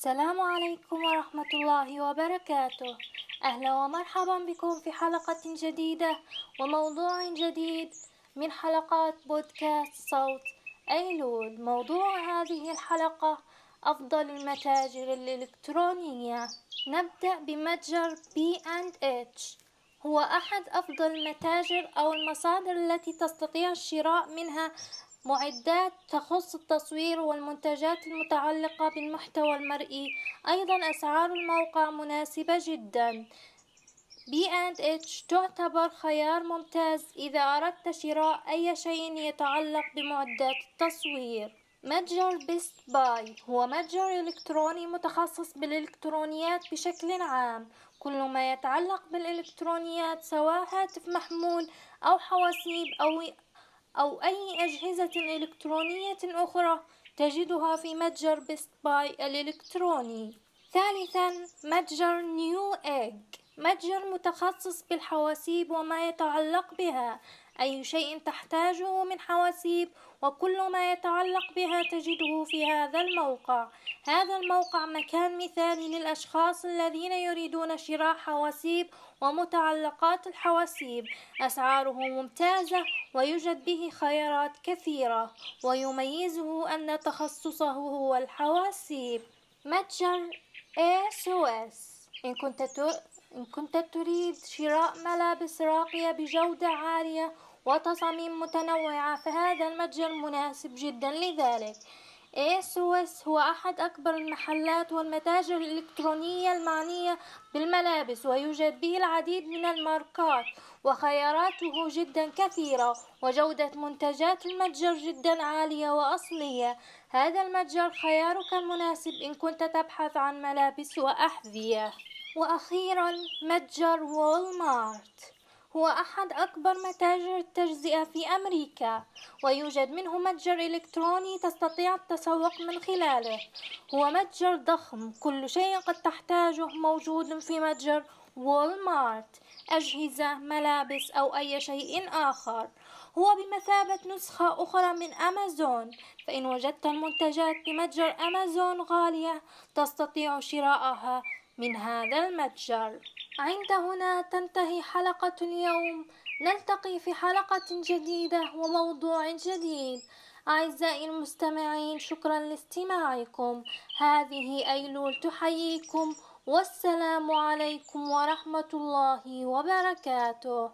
السلام عليكم ورحمة الله وبركاته. أهلا ومرحبا بكم في حلقة جديدة وموضوع جديد من حلقات بودكاست صوت أيلول. موضوع هذه الحلقة أفضل المتاجر الإلكترونية. نبدأ بمتجر B&H هو أحد أفضل المتاجر أو المصادر التي تستطيع الشراء منها معدات تخص التصوير والمنتجات المتعلقة بالمحتوى المرئي. أيضا أسعار الموقع مناسبة جدا. B&H تعتبر خيار ممتاز إذا أردت شراء أي شيء يتعلق بمعدات التصوير. متجر Best Buy هو متجر إلكتروني متخصص بالإلكترونيات بشكل عام. كل ما يتعلق بالإلكترونيات سواء هاتف محمول أو حواسيب أو أو أي أجهزة إلكترونية أخرى تجدها في متجر Best Buy الإلكتروني. ثالثا متجر Newegg. متجر متخصص بالحواسيب وما يتعلق بها أي شيء تحتاجه من حواسيب وكل ما يتعلق بها تجده في هذا الموقع. هذا الموقع مكان مثالي للأشخاص الذين يريدون شراء حواسيب ومتعلقات الحواسيب. أسعاره ممتازة ويوجد به خيارات كثيرة ويميزه أن تخصصه هو الحواسيب. متجر ASOS إن كنت إن كنت تريد شراء ملابس راقية بجودة عالية وتصاميم متنوعة فهذا المتجر مناسب جدا لذلك. ASOS هو أحد أكبر المحلات والمتاجر الإلكترونية المعنية بالملابس ويوجد به العديد من الماركات وخياراته جدا كثيرة وجودة منتجات المتجر جدا عالية وأصلية. هذا المتجر خيارك المناسب إن كنت تبحث عن ملابس وأحذية. وأخيرا متجر وول مارت هو أحد أكبر متاجر التجزئة في أمريكا ويوجد منه متجر إلكتروني تستطيع التسوق من خلاله. هو متجر ضخم كل شيء قد تحتاجه موجود في متجر وول مارت أجهزة ملابس أو أي شيء آخر. هو بمثابة نسخة أخرى من أمازون. فإن وجدت المنتجات بمتجر أمازون غالية تستطيع شراءها من هذا المتجر. عند هنا تنتهي حلقة اليوم. نلتقي في حلقة جديدة وموضوع جديد. أعزائي المستمعين شكرا لاستماعكم. هذه أيلول تحييكم والسلام عليكم ورحمة الله وبركاته.